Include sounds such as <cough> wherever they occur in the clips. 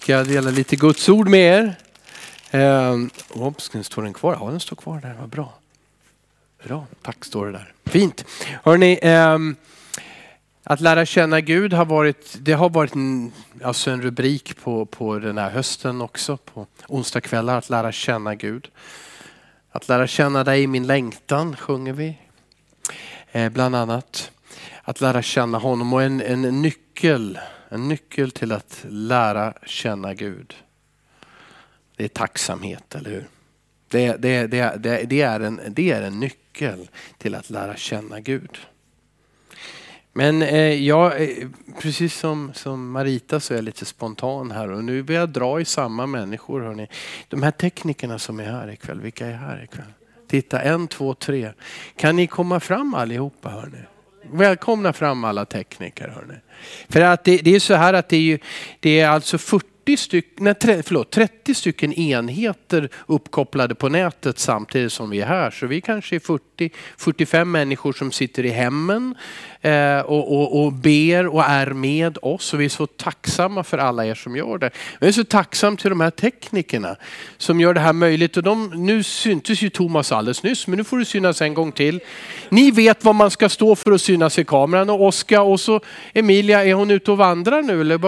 Ska jag dela lite Guds ord med er. Eh, oops, står den kvar? Ja, den står kvar där. Vad bra. Bra, tack står det där. Fint. Hörrni, eh, att lära känna Gud har varit, det har varit en, alltså en rubrik på, på den här hösten också. På onsdagskvällar, att lära känna Gud. Att lära känna dig min längtan sjunger vi. Eh, bland annat. Att lära känna honom och en, en nyckel en nyckel till att lära känna Gud. Det är tacksamhet, eller hur? Det, det, det, det, det, är en, det är en nyckel till att lära känna Gud. Men eh, jag, eh, precis som, som Marita så är jag lite spontan här och nu vill jag dra i samma människor. Hörrni. De här teknikerna som är här ikväll, vilka är här ikväll? Titta, en, två, tre. Kan ni komma fram allihopa? Hörni? Välkomna fram alla tekniker. Hörni. För att det, det, är så här att det är, ju, det är alltså 40 stycken, nej, förlåt, 30 stycken enheter uppkopplade på nätet samtidigt som vi är här. Så vi kanske är 40, 45 människor som sitter i hemmen eh, och, och, och ber och är med oss. Och vi är så tacksamma för alla er som gör det. Jag är så tacksam till de här teknikerna som gör det här möjligt. Och de, nu syntes ju Thomas alldeles nyss, men nu får du synas en gång till. Ni vet vad man ska stå för att synas i kameran. Och Oskar och så Emilia, är hon ute och vandrar nu? Eller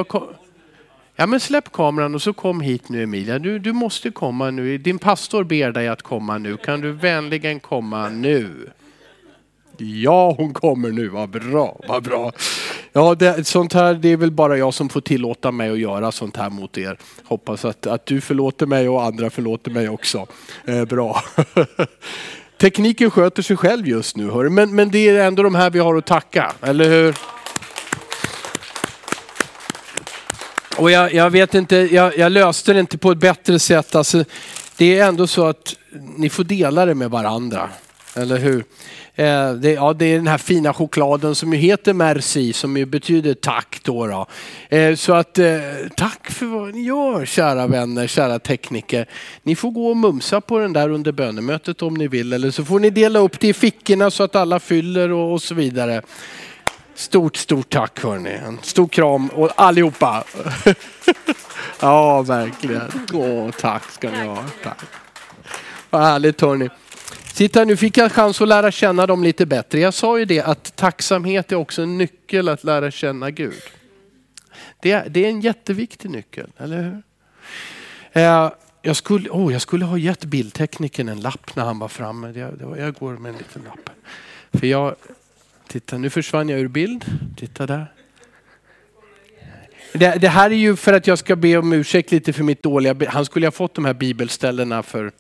Ja men släpp kameran och så kom hit nu Emilia. Du, du måste komma nu. Din pastor ber dig att komma nu. Kan du vänligen komma nu? Ja, hon kommer nu. Vad bra, vad bra. Ja, det, sånt här, det är väl bara jag som får tillåta mig att göra sånt här mot er. Hoppas att, att du förlåter mig och andra förlåter mig också. Eh, bra. <laughs> Tekniken sköter sig själv just nu, hör. Men, men det är ändå de här vi har att tacka, eller hur? Och jag, jag vet inte, jag, jag, löste det inte på ett bättre sätt. Alltså, det är ändå så att ni får dela det med varandra. Eller hur? Eh, det, ja, det är den här fina chokladen som ju heter merci som ju betyder tack. Då, då. Eh, så att eh, tack för vad ni gör kära vänner, kära tekniker. Ni får gå och mumsa på den där under bönemötet om ni vill. Eller så får ni dela upp det i fickorna så att alla fyller och, och så vidare. Stort, stort tack hörni. En stor kram och allihopa. <laughs> ja, verkligen. Åh, tack ska ni ha. Tack. Vad härligt hörni. Titta nu fick jag chans att lära känna dem lite bättre. Jag sa ju det att tacksamhet är också en nyckel att lära känna Gud. Det är, det är en jätteviktig nyckel, eller hur? Eh, jag, skulle, oh, jag skulle ha gett bildteknikern en lapp när han var framme. Jag, jag går med en liten lapp. För jag, Titta, nu försvann jag ur bild. Titta där. Det, det, här är ju för att jag ska be om ursäkt lite för mitt dåliga... Han skulle ha fått de här bibelställena för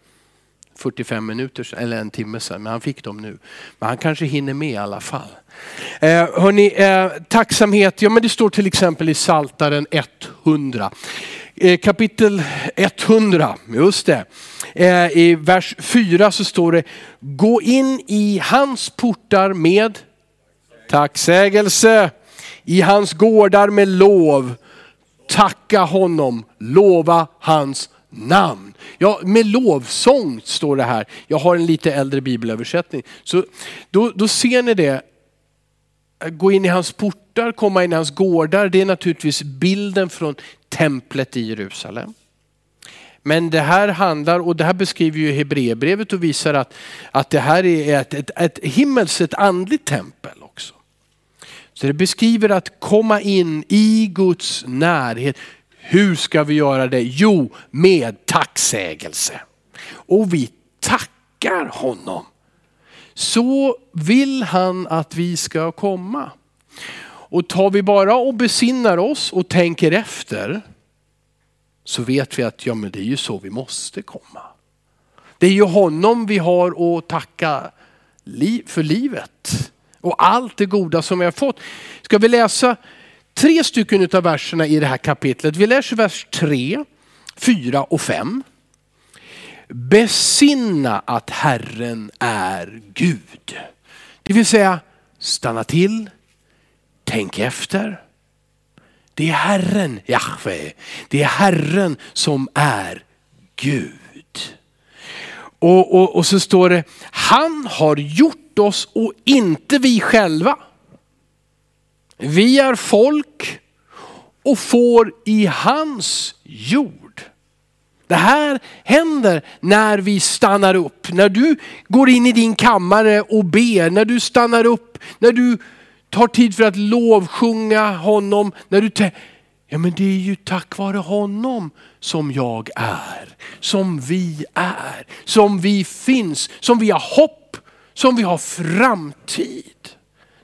45 minuter eller en timme sedan, men han fick dem nu. Men han kanske hinner med i alla fall. Eh, hörni, eh, tacksamhet, ja men det står till exempel i Saltaren 100. Eh, kapitel 100, just det. Eh, I vers 4 så står det, gå in i hans portar med tacksägelse i hans gårdar med lov. Tacka honom, lova hans namn. Ja, med lovsång står det här. Jag har en lite äldre bibelöversättning. Så då, då ser ni det. Gå in i hans portar, komma in i hans gårdar. Det är naturligtvis bilden från templet i Jerusalem. Men det här handlar, och det här beskriver ju Hebreerbrevet och visar att, att det här är ett, ett, ett himmelskt, ett andligt tempel. också. Så det beskriver att komma in i Guds närhet. Hur ska vi göra det? Jo, med tacksägelse. Och vi tackar honom. Så vill han att vi ska komma. Och tar vi bara och besinnar oss och tänker efter så vet vi att ja, men det är ju så vi måste komma. Det är ju honom vi har att tacka för livet och allt det goda som vi har fått. Ska vi läsa tre stycken av verserna i det här kapitlet. Vi läser vers 3, 4 och 5. Besinna att Herren är Gud. Det vill säga stanna till, tänk efter. Det är Herren, Jahve. Det är Herren som är Gud. Och, och, och så står det, han har gjort gjort oss och inte vi själva. Vi är folk och får i hans jord. Det här händer när vi stannar upp. När du går in i din kammare och ber, när du stannar upp, när du tar tid för att lovsjunga honom. När du ja men det är ju tack vare honom som jag är, som vi är, som vi finns, som vi har hopp, som vi har framtid.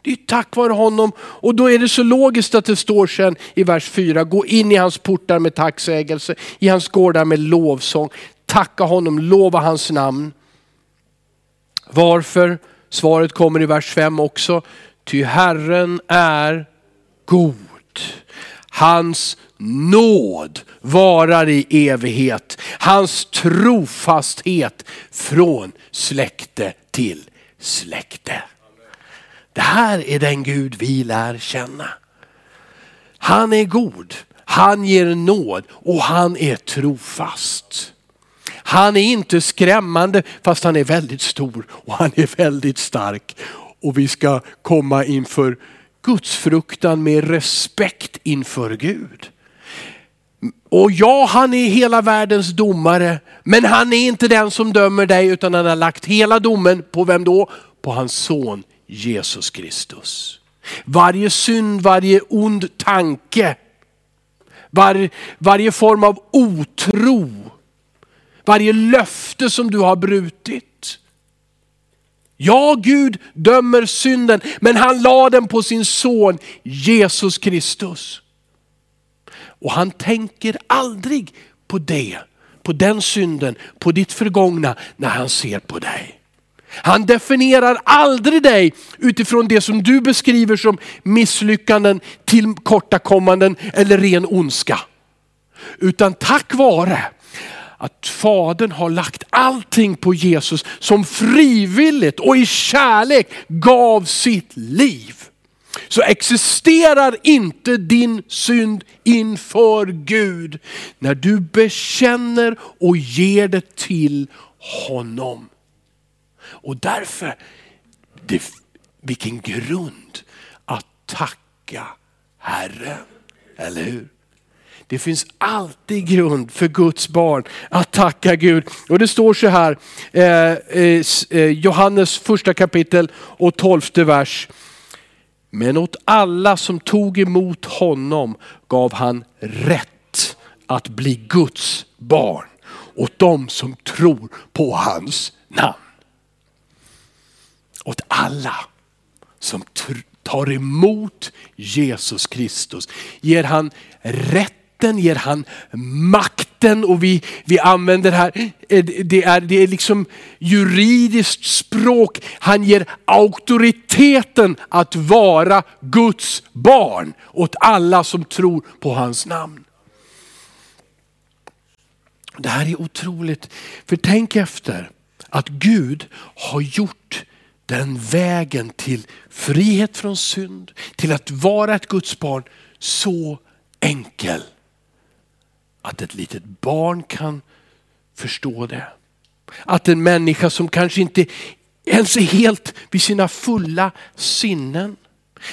Det är tack vare honom och då är det så logiskt att det står sen i vers 4, gå in i hans portar med tacksägelse, i hans gårdar med lovsång. Tacka honom, lova hans namn. Varför? Svaret kommer i vers 5 också. Ty Herren är god. Hans nåd varar i evighet. Hans trofasthet från släkte till släkte. Det här är den Gud vi lär känna. Han är god, han ger nåd och han är trofast. Han är inte skrämmande fast han är väldigt stor och han är väldigt stark. Och vi ska komma inför gudsfruktan med respekt inför Gud. Och ja, han är hela världens domare, men han är inte den som dömer dig utan han har lagt hela domen på vem då? På hans son Jesus Kristus. Varje synd, varje ond tanke, var, varje form av otro, varje löfte som du har brutit. Ja, Gud dömer synden, men han la den på sin son Jesus Kristus. Och han tänker aldrig på det, på den synden, på ditt förgångna när han ser på dig. Han definierar aldrig dig utifrån det som du beskriver som misslyckanden, tillkortakommanden eller ren ondska. Utan tack vare att Fadern har lagt allting på Jesus som frivilligt och i kärlek gav sitt liv. Så existerar inte din synd inför Gud när du bekänner och ger det till honom. Och därför, det, vilken grund att tacka Herren. Eller hur? Det finns alltid grund för Guds barn att tacka Gud. Och det står så här, eh, eh, eh Johannes första kapitel och tolfte vers. Men åt alla som tog emot honom gav han rätt att bli Guds barn. Åt dem som tror på hans namn åt alla som tar emot Jesus Kristus. Ger han rätt rätten, ger han makten och vi, vi använder här, eh, det är, det är liksom juridiskt språk. Han ger auktoriteten att vara Guds barn åt alla som tror på hans namn. Det här är otroligt, för tänk efter att Gud har gjort den vägen till frihet från synd, till att vara ett Guds barn så enkel att ett litet barn kan förstå det. Att en människa som kanske inte ens är helt vid sina fulla sinnen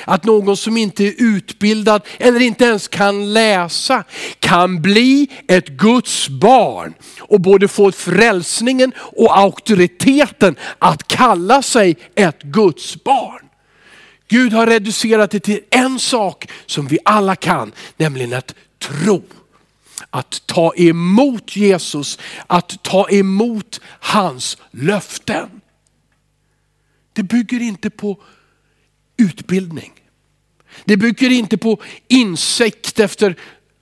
att någon som inte är utbildad eller inte ens kan läsa kan bli ett Guds barn och både få frälsningen och auktoriteten att kalla sig ett Guds barn. Gud har reducerat det till en sak som vi alla kan, nämligen att tro. Att ta emot Jesus, att ta emot hans löften. Det bygger inte på utbildning. Det bygger inte på insikt efter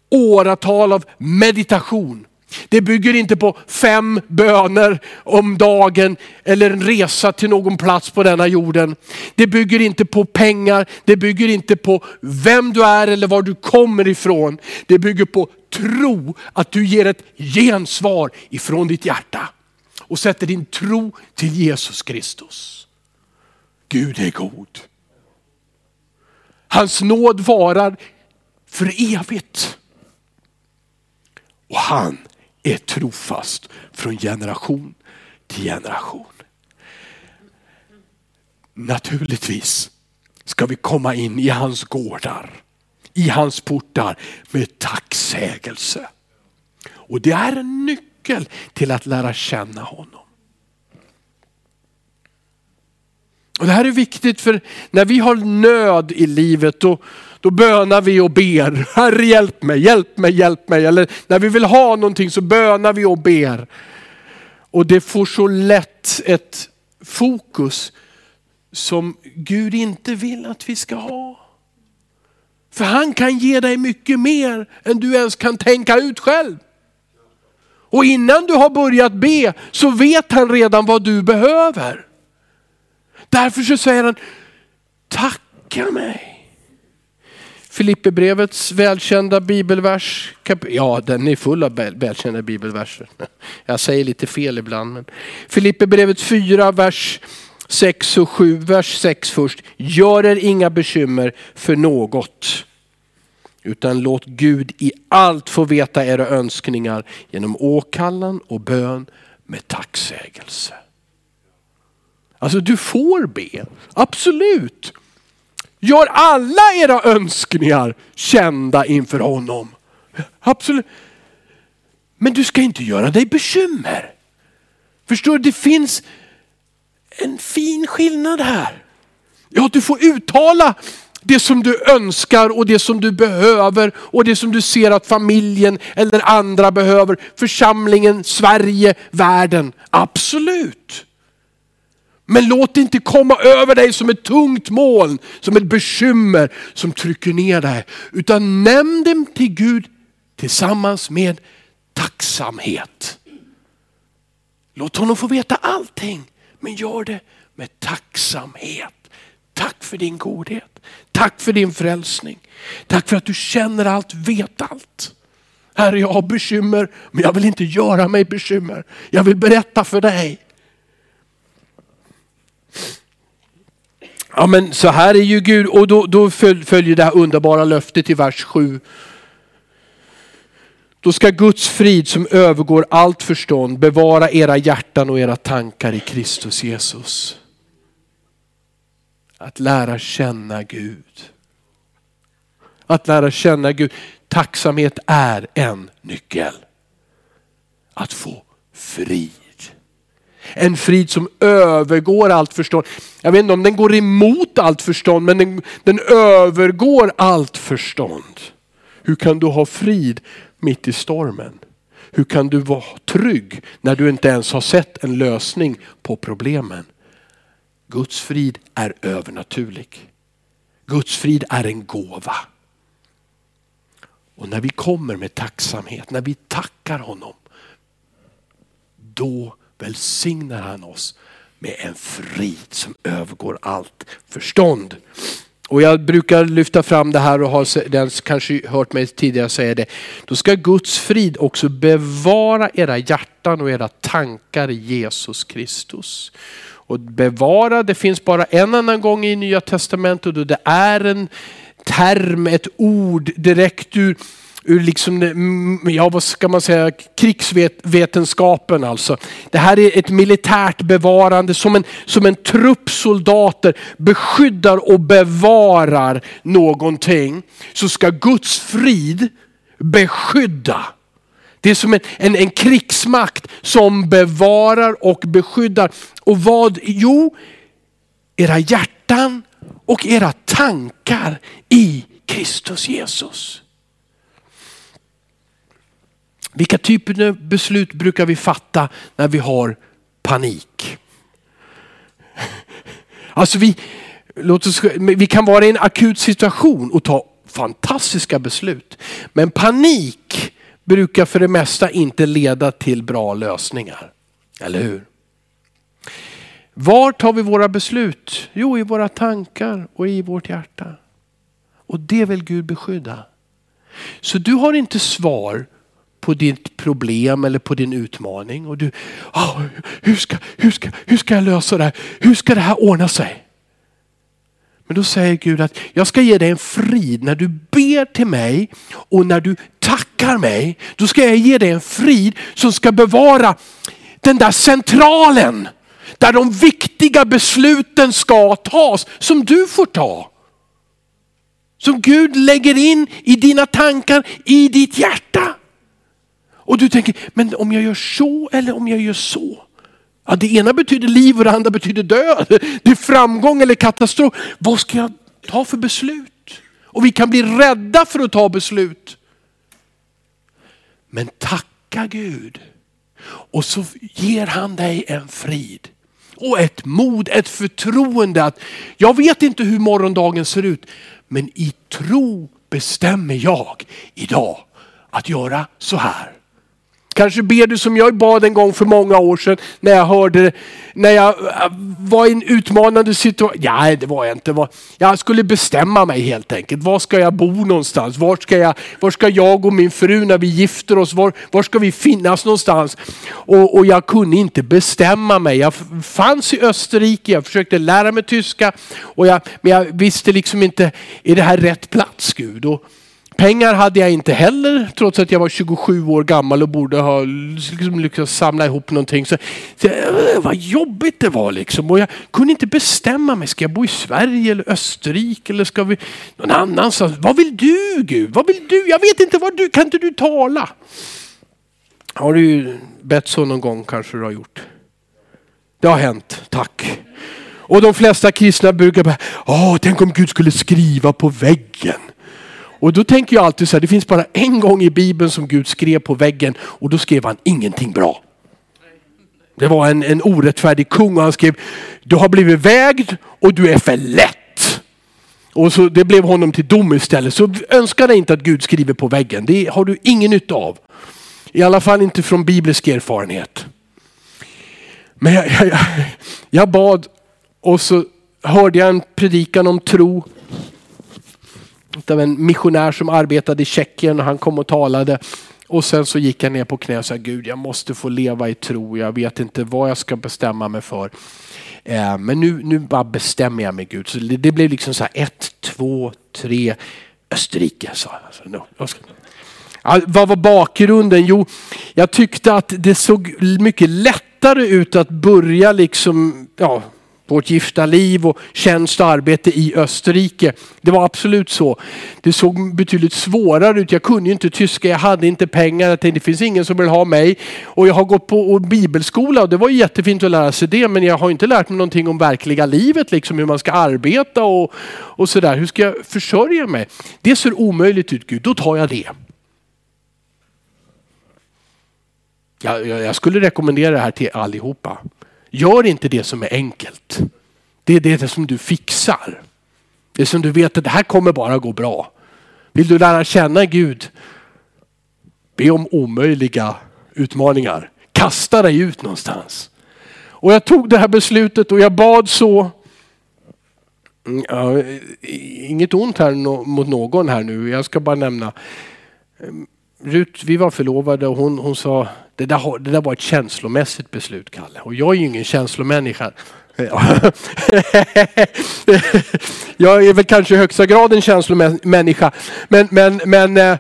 åratal av meditation. Det bygger inte på fem böner om dagen eller en resa till någon plats på denna jorden. Det bygger inte på pengar, det bygger inte på vem du är eller var du kommer ifrån. Det bygger på tro, att du ger ett gensvar ifrån ditt hjärta och sätter din tro till Jesus Kristus. Gud är god. Hans nåd varar för evigt. Och han är trofast från generation till generation. Naturligtvis ska vi komma in i hans gårdar i hans portar med tacksägelse. Och det är en nyckel till att lära känna honom. Och Det här är viktigt för när vi har nöd i livet då, då bönar vi och ber. Herre hjälp mig, hjälp mig, hjälp mig. Eller när vi vill ha någonting så bönar vi och ber. Och det får så lätt ett fokus som Gud inte vill att vi ska ha. För han kan ge dig mycket mer än du ens kan tänka ut själv. Och innan du har börjat be så vet han redan vad du behöver. Därför så säger han, tacka mig. Filipperbrevets välkända bibelvers, ja den är full av välkända bibelverser. <laughs> Jag säger lite fel ibland. Men Filipperbrevet 4, vers 6 och 7, vers 6 först. Gör er inga bekymmer för något. Utan låt Gud i allt få veta era önskningar genom åkallan och bön med tacksägelse. Alltså du får be, absolut. Gör alla era önskningar kända inför honom. Absolut. Men du ska inte göra dig bekymmer. Förstår du, det finns en fin skillnad här. Ja, du får uttala det som du önskar och det som du behöver och det som du ser att familjen eller andra behöver. Församlingen, Sverige, världen. Absolut. Men låt det inte komma över dig som ett tungt moln, som ett bekymmer som trycker ner dig. Utan nämn dem till Gud tillsammans med tacksamhet. Låt honom få veta allting, men gör det med tacksamhet. Tack för din godhet. Tack för din frälsning. Tack för att du känner allt, vet allt. Herre, jag har bekymmer, men jag vill inte göra mig bekymmer. Jag vill berätta för dig Ja men så här är ju Gud och då, då följer det här underbara löftet i vers 7. Då ska Guds frid som övergår allt förstånd bevara era hjärtan och era tankar i Kristus Jesus. Att lära känna Gud. Att lära känna Gud. Tacksamhet är en nyckel. Att få frid. En frid som övergår allt förstånd. Jag vet inte om den går emot allt förstånd, men den, den övergår allt förstånd. Hur kan du ha frid mitt i stormen? Hur kan du vara trygg när du inte ens har sett en lösning på problemen? Guds frid är övernaturlig. Guds frid är en gåva. Och när vi kommer med tacksamhet, när vi tackar honom, då välsignar han oss med en frid som övergår allt förstånd. Och jag brukar lyfta fram det här och har den kanske hört mig tidigare säga det. Då ska Guds frid också bevara era hjärtan och era tankar i Jesus Kristus. Och bevara, det finns bara en annan gång i Nya Testamentet och det är en term, ett ord direkt ur ur liksom, ja vad ska man säga, krigsvetenskapen alltså. Det här är ett militärt bevarande som en, som en trupp soldater beskyddar och bevarar någonting. Så ska Guds frid beskydda. Det är som en, en, en krigsmakt som bevarar och beskyddar. Och vad? Jo, era hjärtan och era tankar i Kristus Jesus. Vilka typer av beslut brukar vi fatta när vi har panik? Alltså vi, låt oss, vi kan vara i en akut situation och ta fantastiska beslut. Men panik brukar för det mesta inte leda till bra lösningar. Eller hur? Var tar vi våra beslut? Jo, i våra tankar och i vårt hjärta. Och det vill Gud beskydda. Så du har inte svar på ditt problem eller på din utmaning. Och du, oh, hur, ska, hur, ska, hur ska jag lösa det här? Hur ska det här ordna sig? Men då säger Gud att jag ska ge dig en frid när du ber till mig och när du tackar mig. Då ska jag ge dig en frid som ska bevara den där centralen där de viktiga besluten ska tas som du får ta. Som Gud lägger in i dina tankar, i ditt hjärta. Och du tänker, men om jag gör så eller om jag gör så? Ja, det ena betyder liv och det andra betyder död. Det är framgång eller katastrof. Vad ska jag ta för beslut? Och vi kan bli rädda för att ta beslut. Men tacka Gud. Och så ger han dig en frid. Och ett mod, ett förtroende att jag vet inte hur morgondagen ser ut. Men i tro bestämmer jag idag att göra så här. Kanske ber du som jag bad en gång för många år sedan när jag hörde, när jag äh, var i en utmanande situation. Nej, det var jag inte. Jag skulle bestämma mig helt enkelt. Var ska jag bo någonstans? Var ska jag, var ska jag och min fru när vi gifter oss? Var, var ska vi finnas någonstans? Och, och jag kunde inte bestämma mig. Jag fanns i Österrike, jag försökte lära mig tyska. Och jag, men jag visste liksom inte, är det här rätt plats Gud? Och, Pengar hade jag inte heller trots att jag var 27 år gammal och borde ha liksom lyckats samla ihop någonting. Så, så, eh, vad jobbigt det var liksom. Och jag kunde inte bestämma mig. Ska jag bo i Sverige eller Österrike eller ska vi någon annanstans? Vad vill du Gud? Vad vill du? Jag vet inte vad du, kan inte du tala? Har du bett så någon gång kanske du har gjort? Det har hänt, tack. Och de flesta kristna brukar bara, åh tänk om Gud skulle skriva på väggen. Och då tänker jag alltid så här, det finns bara en gång i Bibeln som Gud skrev på väggen och då skrev han ingenting bra. Det var en, en orättfärdig kung och han skrev, du har blivit vägd och du är för lätt. Och så det blev honom till dom istället. Så önska dig inte att Gud skriver på väggen. Det har du ingen nytta av. I alla fall inte från biblisk erfarenhet. Men jag, jag, jag bad och så hörde jag en predikan om tro av en missionär som arbetade i Tjeckien och han kom och talade. Och sen så gick jag ner på knä och sa Gud jag måste få leva i tro. Jag vet inte vad jag ska bestämma mig för. Eh, men nu, nu bara bestämmer jag mig Gud. Så det, det blev liksom så här ett, två, tre. Österrike sa jag. Alltså, ja, vad var bakgrunden? Jo, jag tyckte att det såg mycket lättare ut att börja liksom, ja, vårt gifta liv och tjänst och arbete i Österrike. Det var absolut så. Det såg betydligt svårare ut. Jag kunde inte tyska, jag hade inte pengar. Jag tänkte det finns ingen som vill ha mig. Och jag har gått på bibelskola och det var jättefint att lära sig det. Men jag har inte lärt mig någonting om verkliga livet, liksom hur man ska arbeta och, och sådär. Hur ska jag försörja mig? Det ser omöjligt ut Gud, då tar jag det. Jag, jag, jag skulle rekommendera det här till allihopa. Gör inte det som är enkelt. Det är det som du fixar. Det som du vet att det här kommer bara gå bra. Vill du lära känna Gud? Be om omöjliga utmaningar. Kasta dig ut någonstans. Och jag tog det här beslutet och jag bad så. Mm, ja, inget ont här mot någon här nu. Jag ska bara nämna. Mm, Rut, vi var förlovade och hon, hon sa det där, det där var ett känslomässigt beslut Kalle. Och jag är ju ingen känslomänniska. <laughs> jag är väl kanske i högsta grad en känslomänniska. Men, men, men, eh,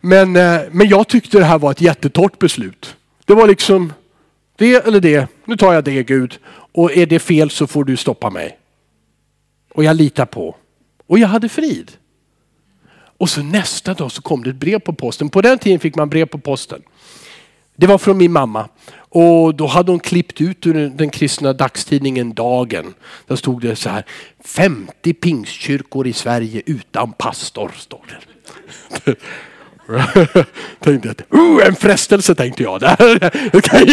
men, eh, men jag tyckte det här var ett jättetort beslut. Det var liksom det eller det. Nu tar jag det Gud. Och är det fel så får du stoppa mig. Och jag litar på. Och jag hade frid. Och så nästa dag så kom det ett brev på posten. På den tiden fick man brev på posten. Det var från min mamma. Och då hade hon klippt ut ur den kristna dagstidningen Dagen. Där stod det så här. 50 pingstkyrkor i Sverige utan pastor. Står det. <laughs> tänkte att, uh, en frestelse tänkte jag. <laughs> Jag kan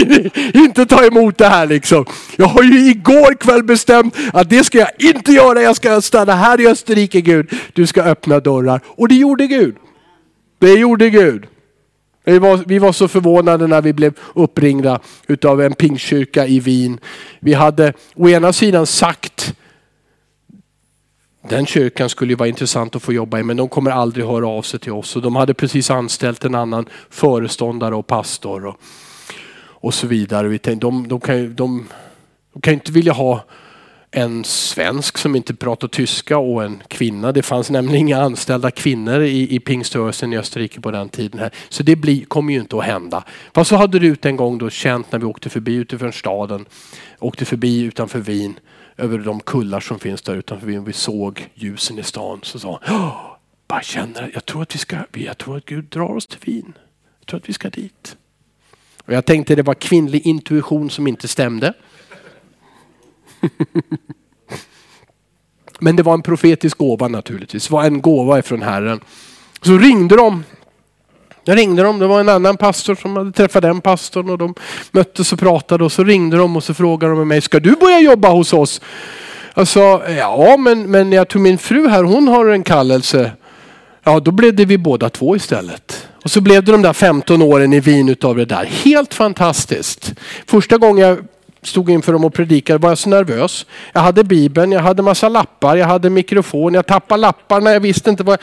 inte ta emot det här liksom. Jag har ju igår kväll bestämt att det ska jag inte göra. Jag ska stanna här i Österrike Gud. Du ska öppna dörrar. Och det gjorde Gud. Det gjorde Gud. Vi var, vi var så förvånade när vi blev uppringda utav en pingstkyrka i Wien. Vi hade å ena sidan sagt den kyrkan skulle ju vara intressant att få jobba i men de kommer aldrig höra av sig till oss. Och de hade precis anställt en annan föreståndare och pastor och, och så vidare. Vi tänkte, de, de, kan, de, de kan inte vilja ha en svensk som inte pratar tyska och en kvinna. Det fanns nämligen inga anställda kvinnor i, i pingströrelsen i Österrike på den tiden. Här. Så det blir, kommer ju inte att hända. Fast så hade Rut en gång då känt när vi åkte förbi utifrån staden, åkte förbi utanför Wien över de kullar som finns där utanför Vi såg ljusen i stan. Så sa han, bara känner jag tror att vi ska, jag tror att Gud drar oss till Wien. Jag tror att vi ska dit. Och jag tänkte det var kvinnlig intuition som inte stämde. <laughs> Men det var en profetisk gåva naturligtvis. Det var en gåva ifrån Herren. Så ringde de. Jag ringde dem, det var en annan pastor som hade träffat den pastorn och de möttes och pratade och så ringde de och så frågade de mig, ska du börja jobba hos oss? Jag sa, ja men, men jag tror min fru här, hon har en kallelse. Ja, då blev det vi båda två istället. Och så blev det de där 15 åren i Wien utav det där. Helt fantastiskt. Första gången jag stod inför dem och predikade var jag så nervös. Jag hade bibeln, jag hade massa lappar, jag hade mikrofon, jag tappade lapparna, jag visste inte vad...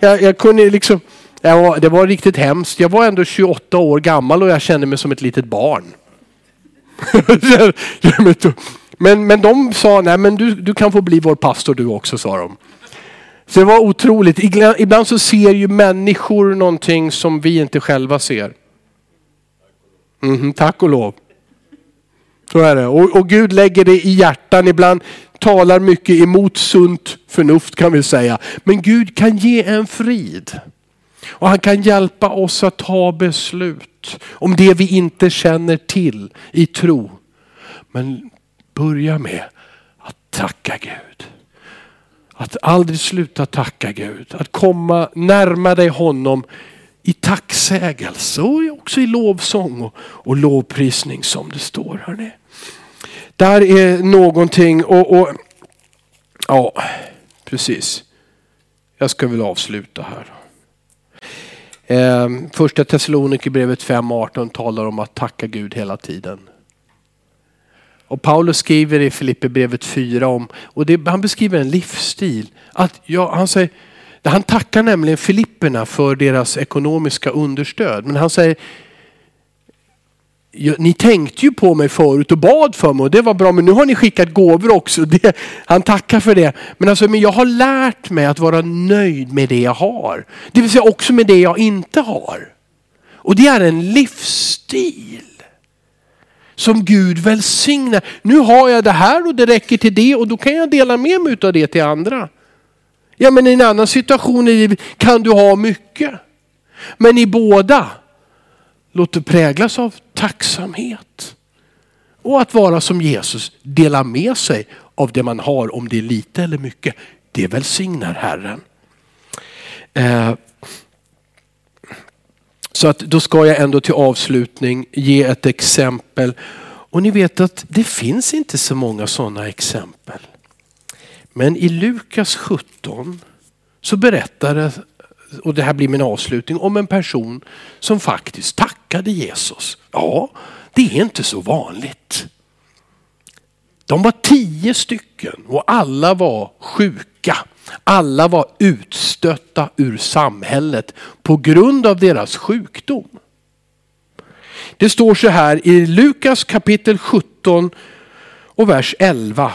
Jag, jag kunde liksom... Var, det var riktigt hemskt. Jag var ändå 28 år gammal och jag kände mig som ett litet barn. <laughs> men, men de sa, nej men du, du kan få bli vår pastor du också, sa de. Så det var otroligt. Ibland så ser ju människor någonting som vi inte själva ser. Mm, tack och lov. Så är det. Och, och Gud lägger det i hjärtan. Ibland talar mycket emot sunt förnuft kan vi säga. Men Gud kan ge en frid. Och han kan hjälpa oss att ta beslut om det vi inte känner till i tro. Men börja med att tacka Gud. Att aldrig sluta tacka Gud. Att komma närma dig honom i tacksägelse och också i lovsång och, och lovprisning som det står. Hörrni. Där är någonting och, och ja, precis. Jag ska väl avsluta här. Eh, första Thessalonikerbrevet 5.18 talar om att tacka Gud hela tiden. Och Paulus skriver i Filipperbrevet 4 om, och det, han beskriver en livsstil. Att, ja, han, säger, han tackar nämligen Filipperna för deras ekonomiska understöd. Men han säger, ni tänkte ju på mig förut och bad för mig och det var bra men nu har ni skickat gåvor också. <laughs> Det, han tackar för det. Men, alltså, men jag har lärt mig att vara nöjd med det jag har. Det vill säga också med det jag inte har. Och det är en livsstil som Gud välsignar. Nu har jag det här och det räcker till det och då kan jag dela med mig av det till andra. Ja men i en annan situation i livet kan du ha mycket. Men i båda Låt det präglas av tacksamhet. Och att vara som Jesus, dela med sig av det man har, om det är lite eller mycket. Det välsignar Herren. Eh, så att då ska jag ändå till avslutning ge ett exempel. Och ni vet att det finns inte så många sådana exempel. Men i Lukas 17 så berättar det och det här blir min avslutning, om en person som faktiskt tackade Jesus. Ja, det är inte så vanligt. De var tio stycken och alla var sjuka. Alla var utstötta ur samhället på grund av deras sjukdom. Det står så här i Lukas kapitel 17 och vers 11.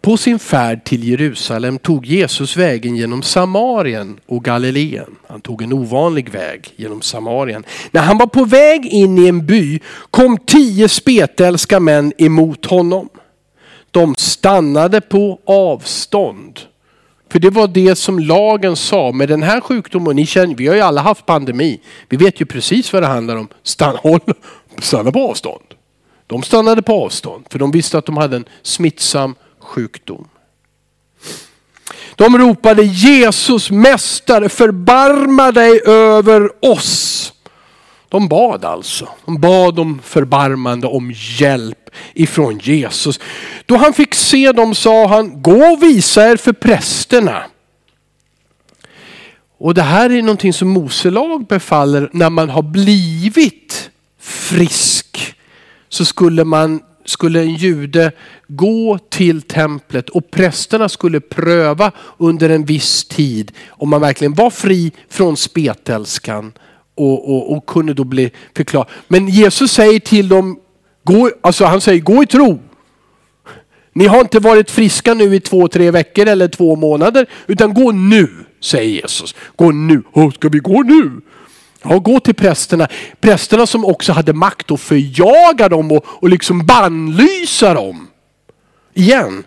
På sin färd till Jerusalem tog Jesus vägen genom Samarien och Galileen. Han tog en ovanlig väg genom Samarien. När han var på väg in i en by kom tio spetälska män emot honom. De stannade på avstånd. För det var det som lagen sa med den här sjukdomen. Ni känner, vi har ju alla haft pandemi. Vi vet ju precis vad det handlar om. Stanna, håll, stanna på avstånd. De stannade på avstånd för de visste att de hade en smittsam sjukdom. De ropade Jesus mästare förbarma dig över oss. De bad alltså. De bad om förbarmande, om hjälp ifrån Jesus. Då han fick se dem sa han, gå och visa er för prästerna. Och det här är någonting som Mose lag befaller när man har blivit frisk. Så skulle man skulle en jude gå till templet och prästerna skulle pröva under en viss tid om man verkligen var fri från spetälskan och, och, och kunde då bli förklarad. Men Jesus säger till dem, gå, alltså han säger gå i tro. Ni har inte varit friska nu i två, tre veckor eller två månader utan gå nu, säger Jesus. Gå nu. Oh, ska vi gå nu? Ja, gå till prästerna. Prästerna som också hade makt att förjaga dem och, och liksom bannlysa dem. Igen.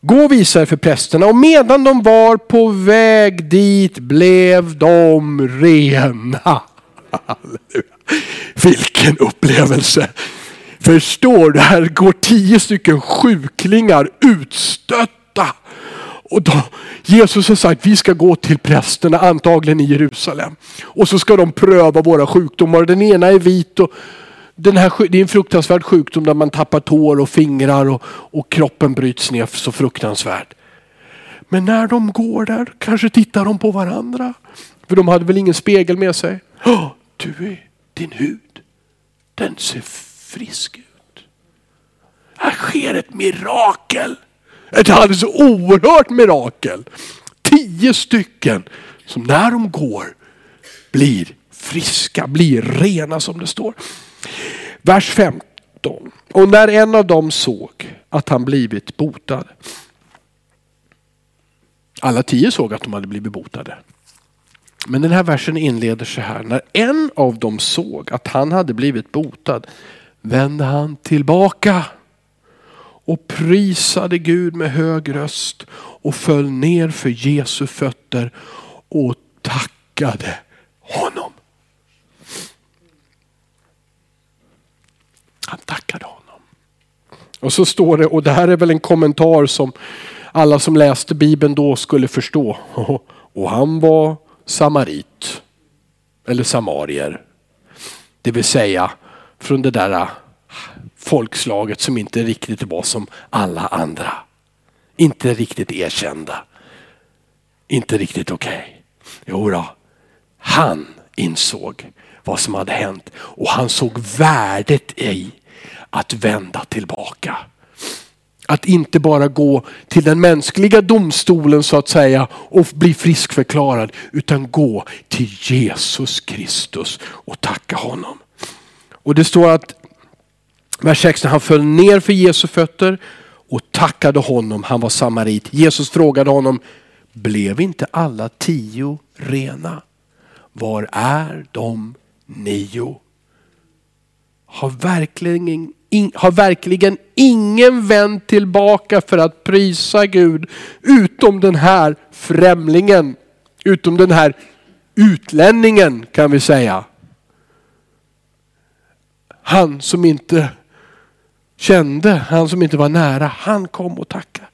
Gå och visa er för prästerna. Och medan de var på väg dit blev de rena. Vilken upplevelse! Förstår du? Här går tio stycken sjuklingar utstötta. Och då, Jesus har sagt vi ska gå till prästerna, antagligen i Jerusalem. Och så ska de pröva våra sjukdomar. Den ena är vit och den här, det är en fruktansvärd sjukdom där man tappar tår och fingrar och, och kroppen bryts ner så fruktansvärt. Men när de går där kanske tittar de på varandra. För de hade väl ingen spegel med sig. Oh, du är, din hud, den ser frisk ut. Här sker ett mirakel. Ett alldeles oerhört mirakel. Tio stycken som när de går blir friska, blir rena som det står. Vers 15. Och när en av dem såg att han blivit botad. Alla tio såg att de hade blivit botade. Men den här versen inleder så här. När en av dem såg att han hade blivit botad vände han tillbaka och prisade Gud med hög röst och föll ner för Jesu fötter och tackade honom. Han tackade honom. Och så står det, och det här är väl en kommentar som alla som läste Bibeln då skulle förstå. <laughs> Och han var samarit. Eller samarier. Det vill säga från det där folkslaget som inte riktigt var som alla andra. Inte riktigt erkända. Inte riktigt okej. Okay. Jo då. han insåg vad som hade hänt och han såg värdet i att vända tillbaka. Att inte bara gå till den mänskliga domstolen så att säga och bli friskförklarad utan gå till Jesus Kristus och tacka honom. Och det står att vers 16, han föll ner för Jesu fötter och tackade honom. Han var samarit. Jesus frågade honom, blev inte alla tio rena? Var är de nio? Har verkligen, har verkligen ingen vänt tillbaka för att prisa Gud utom den här främlingen, utom den här utlänningen kan vi säga. Han som inte kände, han som inte var nära, han kom och tackade.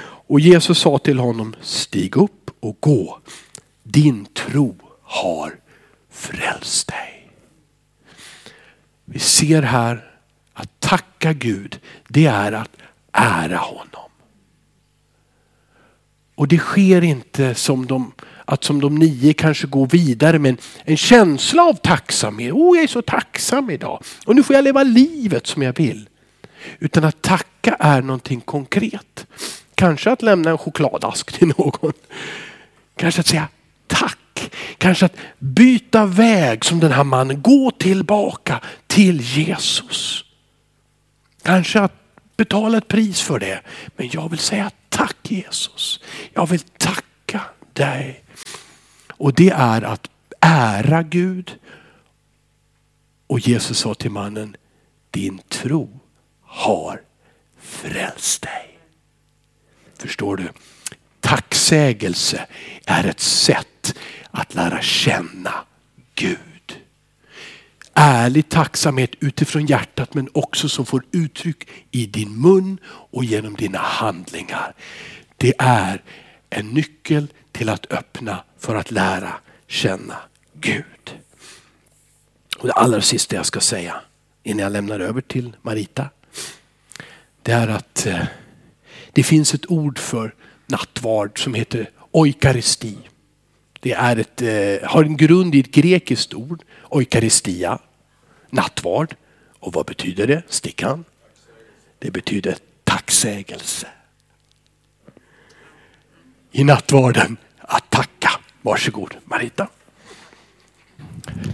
Och Jesus sa till honom, stig upp och gå. Din tro har frälst dig. Vi ser här att tacka Gud, det är att ära honom. Och det sker inte som de, att som de nio kanske går vidare med en, känsla av tacksamhet. Oh, jag är så tacksam idag och nu får jag leva livet som jag vill. Utan att tacka är någonting konkret. Kanske att lämna en chokladask till någon. Kanske att säga tack. Kanske att byta väg som den här mannen. Gå tillbaka till Jesus. Kanske att betala ett pris för det. Men jag vill säga tack Jesus. Jag vill tacka dig. Och det är att ära Gud. Och Jesus sa till mannen, din tro har frälst dig. Förstår du? Tacksägelse är ett sätt att lära känna Gud. Ärlig tacksamhet utifrån hjärtat men också som får uttryck i din mun och genom dina handlingar. Det är en nyckel till att öppna för att lära känna Gud. Och Det allra sista jag ska säga innan jag lämnar över till Marita det är att eh, det finns ett ord för nattvard som heter oikaristi. Det är ett, eh, har en grund i ett grekiskt ord, oikaristia, nattvard. Och vad betyder det, Stickan? Det betyder tacksägelse. I nattvarden att tacka. Varsågod Marita.